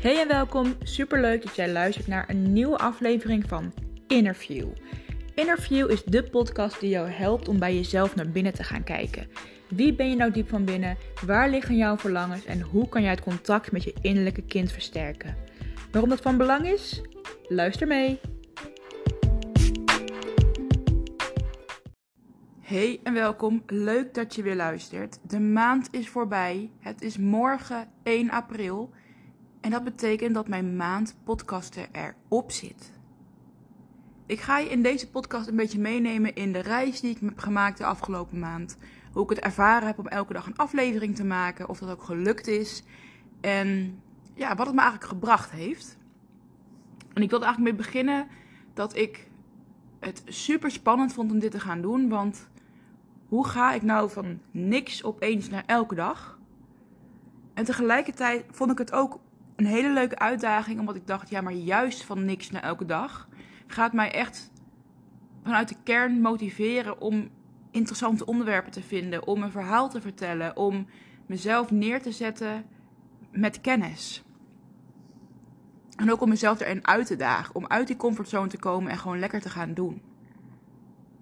Hey en welkom. Superleuk dat jij luistert naar een nieuwe aflevering van Interview. Interview is de podcast die jou helpt om bij jezelf naar binnen te gaan kijken. Wie ben je nou diep van binnen? Waar liggen jouw verlangens en hoe kan jij het contact met je innerlijke kind versterken? Waarom dat van belang is? Luister mee. Hey en welkom. Leuk dat je weer luistert. De maand is voorbij. Het is morgen 1 april. En dat betekent dat mijn maand podcasten erop zit. Ik ga je in deze podcast een beetje meenemen in de reis die ik heb gemaakt de afgelopen maand. Hoe ik het ervaren heb om elke dag een aflevering te maken. Of dat ook gelukt is. En ja, wat het me eigenlijk gebracht heeft. En ik wilde eigenlijk mee beginnen dat ik het super spannend vond om dit te gaan doen. Want hoe ga ik nou van niks opeens naar elke dag? En tegelijkertijd vond ik het ook een hele leuke uitdaging, omdat ik dacht, ja, maar juist van niks naar elke dag gaat mij echt vanuit de kern motiveren om interessante onderwerpen te vinden, om een verhaal te vertellen, om mezelf neer te zetten met kennis. En ook om mezelf erin uit te dagen, om uit die comfortzone te komen en gewoon lekker te gaan doen.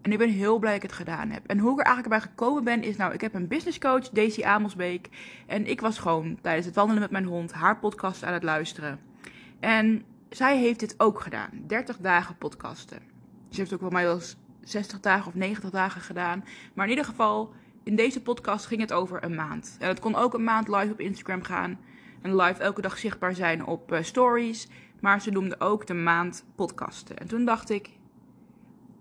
En ik ben heel blij dat ik het gedaan heb. En hoe ik er eigenlijk bij gekomen ben is, nou, ik heb een business coach, Daisy Amelsbeek. En ik was gewoon tijdens het wandelen met mijn hond haar podcast aan het luisteren. En zij heeft dit ook gedaan. 30 dagen podcasten. Ze heeft ook wel mij wel 60 dagen of 90 dagen gedaan. Maar in ieder geval, in deze podcast ging het over een maand. En het kon ook een maand live op Instagram gaan. En live elke dag zichtbaar zijn op uh, stories. Maar ze noemde ook de maand podcasten. En toen dacht ik,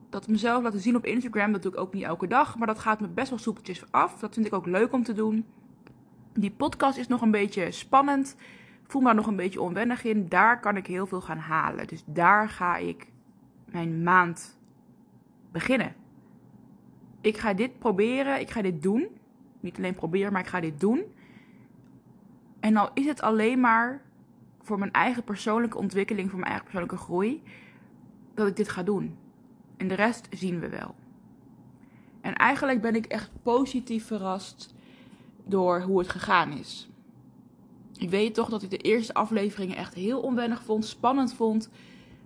dat mezelf laten zien op Instagram, dat doe ik ook niet elke dag. Maar dat gaat me best wel soepeltjes af. Dat vind ik ook leuk om te doen. Die podcast is nog een beetje spannend. Voel me daar nog een beetje onwennig in. Daar kan ik heel veel gaan halen. Dus daar ga ik mijn maand beginnen. Ik ga dit proberen. Ik ga dit doen. Niet alleen proberen, maar ik ga dit doen. En al is het alleen maar voor mijn eigen persoonlijke ontwikkeling, voor mijn eigen persoonlijke groei, dat ik dit ga doen. En de rest zien we wel. En eigenlijk ben ik echt positief verrast door hoe het gegaan is. Ik weet toch dat ik de eerste afleveringen echt heel onwennig vond, spannend vond.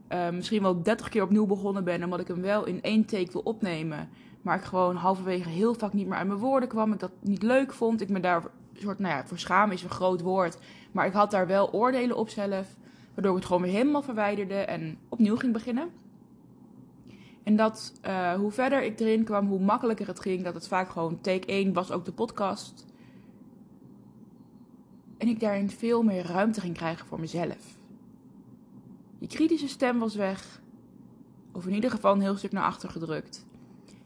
Uh, misschien wel 30 keer opnieuw begonnen ben, omdat ik hem wel in één take wil opnemen. Maar ik gewoon halverwege heel vaak niet meer uit mijn woorden kwam. Ik dat niet leuk vond. Ik me daar soort, nou ja, voor schamen is een groot woord. Maar ik had daar wel oordelen op zelf. Waardoor ik het gewoon weer helemaal verwijderde en opnieuw ging beginnen. En dat uh, hoe verder ik erin kwam, hoe makkelijker het ging. Dat het vaak gewoon take 1 was ook de podcast. En ik daarin veel meer ruimte ging krijgen voor mezelf. Die kritische stem was weg. Of in ieder geval een heel stuk naar achter gedrukt.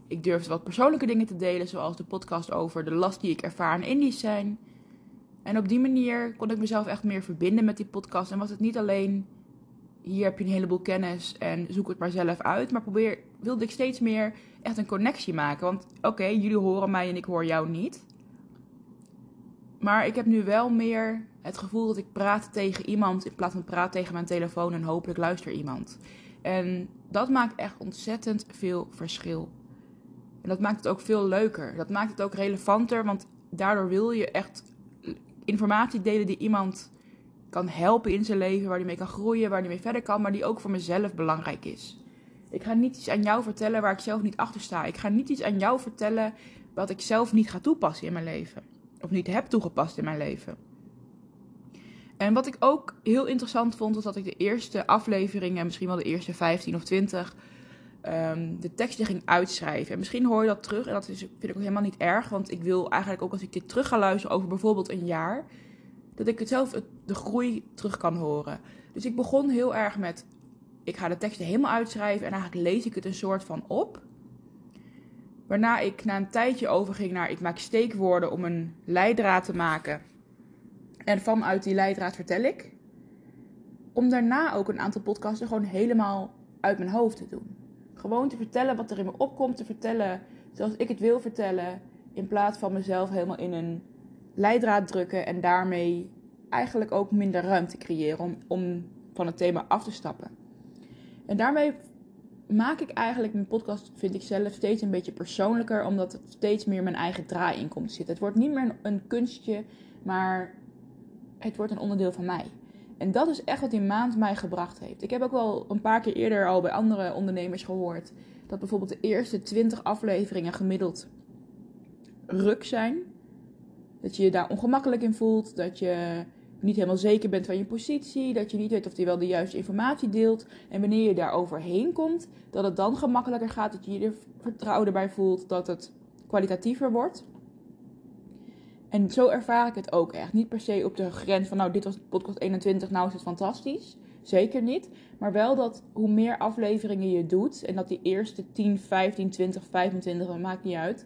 Ik durfde wat persoonlijke dingen te delen, zoals de podcast over de last die ik ervaar aan Indisch zijn. En op die manier kon ik mezelf echt meer verbinden met die podcast. En was het niet alleen hier heb je een heleboel kennis en zoek het maar zelf uit. Maar probeer, wilde ik steeds meer echt een connectie maken. Want oké, jullie horen mij en ik hoor jou niet. Maar ik heb nu wel meer het gevoel dat ik praat tegen iemand in plaats van praat tegen mijn telefoon en hopelijk luister iemand. En dat maakt echt ontzettend veel verschil. En dat maakt het ook veel leuker. Dat maakt het ook relevanter, want daardoor wil je echt informatie delen die iemand kan helpen in zijn leven, waar hij mee kan groeien, waar hij mee verder kan, maar die ook voor mezelf belangrijk is. Ik ga niet iets aan jou vertellen waar ik zelf niet achter sta. Ik ga niet iets aan jou vertellen wat ik zelf niet ga toepassen in mijn leven. Of niet heb toegepast in mijn leven. En wat ik ook heel interessant vond, was dat ik de eerste afleveringen, misschien wel de eerste 15 of 20, um, de teksten ging uitschrijven. En misschien hoor je dat terug en dat vind ik ook helemaal niet erg, want ik wil eigenlijk ook als ik dit terug ga luisteren over bijvoorbeeld een jaar, dat ik het zelf de groei terug kan horen. Dus ik begon heel erg met, ik ga de teksten helemaal uitschrijven en eigenlijk lees ik het een soort van op. Waarna ik na een tijdje overging naar, ik maak steekwoorden om een leidraad te maken. En vanuit die leidraad vertel ik. Om daarna ook een aantal podcasten gewoon helemaal uit mijn hoofd te doen. Gewoon te vertellen wat er in me opkomt, te vertellen zoals ik het wil vertellen. In plaats van mezelf helemaal in een leidraad drukken en daarmee eigenlijk ook minder ruimte creëren om, om van het thema af te stappen. En daarmee maak ik eigenlijk mijn podcast, vind ik zelf, steeds een beetje persoonlijker, omdat het steeds meer mijn eigen draai in komt te zitten. Het wordt niet meer een kunstje, maar het wordt een onderdeel van mij. En dat is echt wat die maand mij gebracht heeft. Ik heb ook wel een paar keer eerder al bij andere ondernemers gehoord dat bijvoorbeeld de eerste 20 afleveringen gemiddeld ruk zijn. Dat je je daar ongemakkelijk in voelt, dat je niet helemaal zeker bent van je positie, dat je niet weet of je wel de juiste informatie deelt. En wanneer je daar overheen komt, dat het dan gemakkelijker gaat, dat je je er vertrouwen bij voelt, dat het kwalitatiever wordt. En zo ervaar ik het ook echt. Niet per se op de grens van, nou, dit was podcast 21, nou is het fantastisch. Zeker niet. Maar wel dat hoe meer afleveringen je doet, en dat die eerste 10, 15, 20, 25, dat maakt niet uit,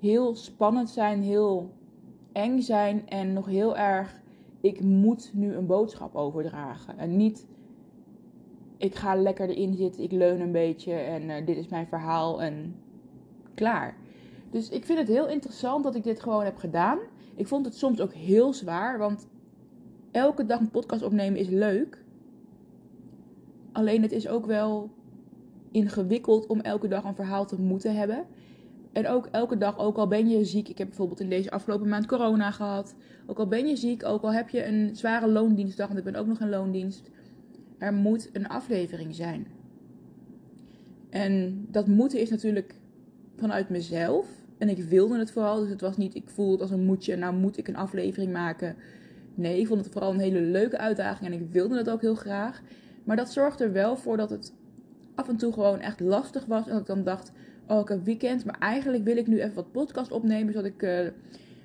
heel spannend zijn, heel eng zijn en nog heel erg, ik moet nu een boodschap overdragen. En niet, ik ga lekker erin zitten, ik leun een beetje en uh, dit is mijn verhaal en klaar. Dus ik vind het heel interessant dat ik dit gewoon heb gedaan. Ik vond het soms ook heel zwaar, want elke dag een podcast opnemen is leuk. Alleen het is ook wel ingewikkeld om elke dag een verhaal te moeten hebben. En ook elke dag, ook al ben je ziek. Ik heb bijvoorbeeld in deze afgelopen maand corona gehad. Ook al ben je ziek, ook al heb je een zware loondienstdag, want ik ben ook nog in loondienst. Er moet een aflevering zijn. En dat moeten is natuurlijk vanuit mezelf. En ik wilde het vooral. Dus het was niet, ik voel het als een moetje. Nou moet ik een aflevering maken. Nee, ik vond het vooral een hele leuke uitdaging. En ik wilde het ook heel graag. Maar dat zorgde er wel voor dat het af en toe gewoon echt lastig was. En dat ik dan dacht, heb weekend. Maar eigenlijk wil ik nu even wat podcast opnemen. Zodat ik uh,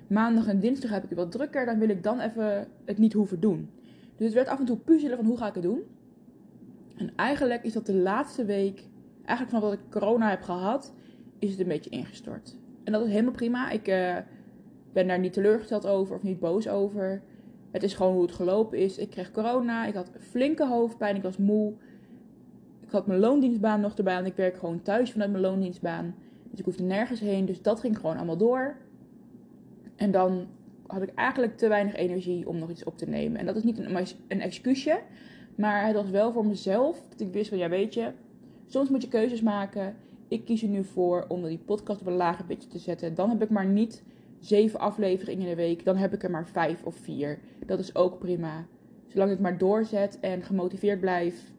maandag en dinsdag heb ik wat drukker. Dan wil ik dan even het niet hoeven doen. Dus het werd af en toe puzzelen van hoe ga ik het doen. En eigenlijk is dat de laatste week, eigenlijk vanaf dat ik corona heb gehad, is het een beetje ingestort. En dat is helemaal prima. Ik uh, ben daar niet teleurgesteld over of niet boos over. Het is gewoon hoe het gelopen is. Ik kreeg corona, ik had flinke hoofdpijn, ik was moe. Had mijn loondienstbaan nog erbij en ik werk gewoon thuis vanuit mijn loondienstbaan. Dus ik hoefde nergens heen, dus dat ging gewoon allemaal door. En dan had ik eigenlijk te weinig energie om nog iets op te nemen. En dat is niet een, een excuusje, maar het was wel voor mezelf dat ik wist van ja weet je, soms moet je keuzes maken ik kies er nu voor om die podcast op een lager pitje te zetten. Dan heb ik maar niet zeven afleveringen in de week. Dan heb ik er maar vijf of vier. Dat is ook prima. Zolang ik maar doorzet en gemotiveerd blijf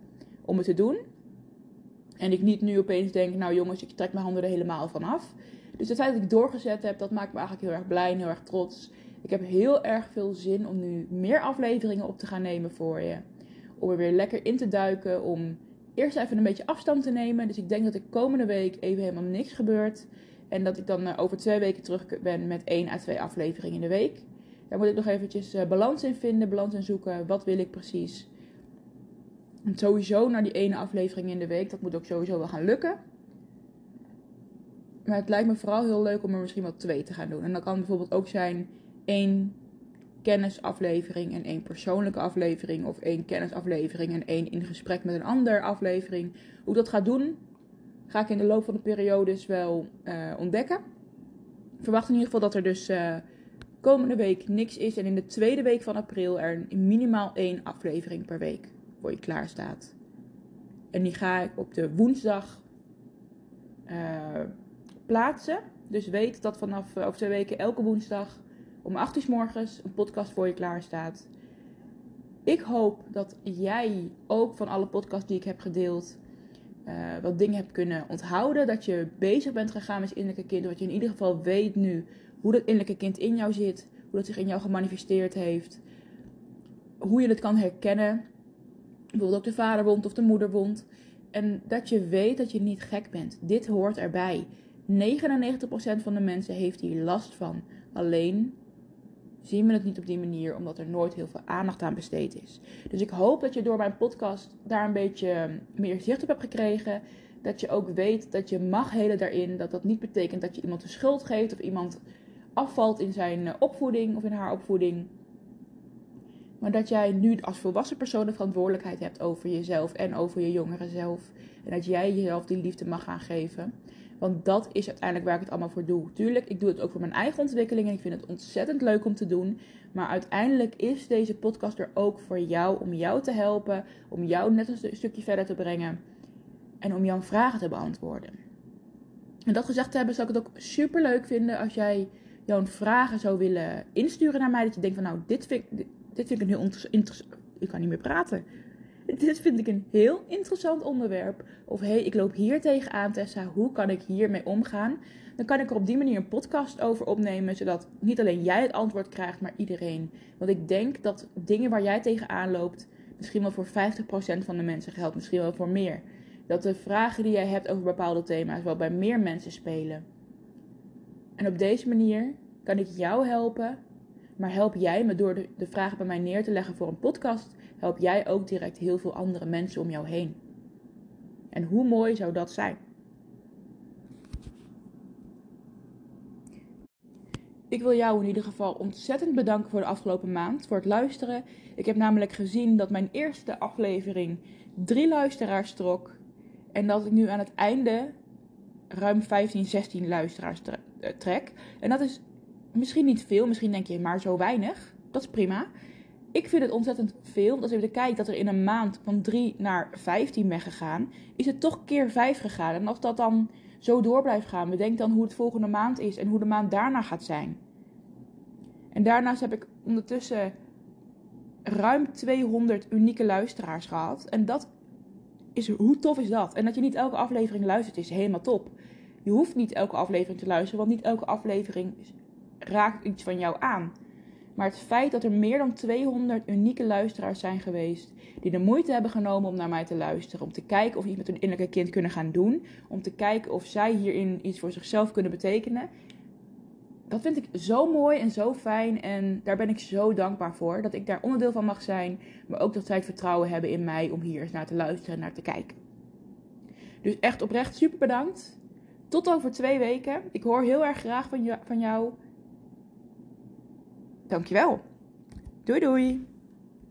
om het te doen. En ik niet nu opeens denk, nou jongens, ik trek mijn handen er helemaal van af. Dus het feit dat ik doorgezet heb, dat maakt me eigenlijk heel erg blij en heel erg trots. Ik heb heel erg veel zin om nu meer afleveringen op te gaan nemen voor je. Om er weer lekker in te duiken, om eerst even een beetje afstand te nemen. Dus ik denk dat ik komende week even helemaal niks gebeurt. En dat ik dan eh, over twee weken terug ben met één à twee afleveringen in de week. Daar moet ik nog eventjes uh, balans in vinden, balans in zoeken. Wat wil ik precies? En sowieso naar die ene aflevering in de week. Dat moet ook sowieso wel gaan lukken. Maar het lijkt me vooral heel leuk om er misschien wel twee te gaan doen. En dat kan bijvoorbeeld ook zijn één kennisaflevering en één persoonlijke aflevering. Of één kennisaflevering en één in gesprek met een ander aflevering. Hoe dat ga doen, ga ik in de loop van de periodes wel uh, ontdekken. Ik verwacht in ieder geval dat er dus uh, komende week niks is. En in de tweede week van april er minimaal één aflevering per week voor je klaar staat. En die ga ik op de woensdag uh, plaatsen. Dus weet dat vanaf over twee weken elke woensdag om 8 uur s morgens een podcast voor je klaar staat. Ik hoop dat jij ook van alle podcasts die ik heb gedeeld uh, wat dingen hebt kunnen onthouden. Dat je bezig bent gegaan met je innerlijke kind. Dat je in ieder geval weet nu hoe dat innerlijke kind in jou zit. Hoe dat zich in jou gemanifesteerd heeft. Hoe je het kan herkennen. Bijvoorbeeld ook de vaderwond of de moederwond. En dat je weet dat je niet gek bent. Dit hoort erbij. 99% van de mensen heeft hier last van. Alleen zien we het niet op die manier, omdat er nooit heel veel aandacht aan besteed is. Dus ik hoop dat je door mijn podcast daar een beetje meer zicht op hebt gekregen. Dat je ook weet dat je mag helen daarin. Dat dat niet betekent dat je iemand de schuld geeft of iemand afvalt in zijn eh, opvoeding of in haar opvoeding. Maar dat jij nu als volwassen persoon de verantwoordelijkheid hebt over jezelf en over je jongere zelf. En dat jij jezelf die liefde mag gaan geven. Want dat is uiteindelijk waar ik het allemaal voor doe. Tuurlijk, ik doe het ook voor mijn eigen ontwikkeling en ik vind het ontzettend leuk om te doen. Maar uiteindelijk is deze podcast er ook voor jou, om jou te helpen, om jou net een stukje verder te brengen en om jouw vragen te beantwoorden. En dat gezegd te hebben, zou ik het ook super leuk vinden als jij jouw vragen zou willen insturen naar mij. Dat je denkt van nou, dit vind, dit vind ik een heel ik kan niet meer praten. Dit vind ik een heel interessant onderwerp. Of hé, hey, ik loop hier tegenaan, Tessa. Hoe kan ik hiermee omgaan? Dan kan ik er op die manier een podcast over opnemen. Zodat niet alleen jij het antwoord krijgt, maar iedereen. Want ik denk dat dingen waar jij tegenaan loopt, misschien wel voor 50% van de mensen geldt. Misschien wel voor meer. Dat de vragen die jij hebt over bepaalde thema's wel bij meer mensen spelen. En op deze manier kan ik jou helpen. Maar help jij me door de, de vragen bij mij neer te leggen voor een podcast help jij ook direct heel veel andere mensen om jou heen. En hoe mooi zou dat zijn? Ik wil jou in ieder geval ontzettend bedanken voor de afgelopen maand, voor het luisteren. Ik heb namelijk gezien dat mijn eerste aflevering drie luisteraars trok. En dat ik nu aan het einde ruim 15, 16 luisteraars eh, trek. En dat is misschien niet veel, misschien denk je maar zo weinig. Dat is prima. Ik vind het ontzettend veel. Als je kijkt dat er in een maand van 3 naar 15 ben gegaan, is het toch keer 5 gegaan. En als dat dan zo door blijft gaan, bedenk dan hoe het volgende maand is en hoe de maand daarna gaat zijn. En daarnaast heb ik ondertussen ruim 200 unieke luisteraars gehad. En dat is, hoe tof is dat? En dat je niet elke aflevering luistert is helemaal top. Je hoeft niet elke aflevering te luisteren, want niet elke aflevering raakt iets van jou aan. Maar het feit dat er meer dan 200 unieke luisteraars zijn geweest. die de moeite hebben genomen om naar mij te luisteren. Om te kijken of iets met hun innerlijke kind kunnen gaan doen. Om te kijken of zij hierin iets voor zichzelf kunnen betekenen. Dat vind ik zo mooi en zo fijn. En daar ben ik zo dankbaar voor. Dat ik daar onderdeel van mag zijn. Maar ook dat zij het vertrouwen hebben in mij om hier eens naar te luisteren en naar te kijken. Dus echt oprecht super bedankt. Tot over twee weken. Ik hoor heel erg graag van, van jou. Dankjewel. Doei doei.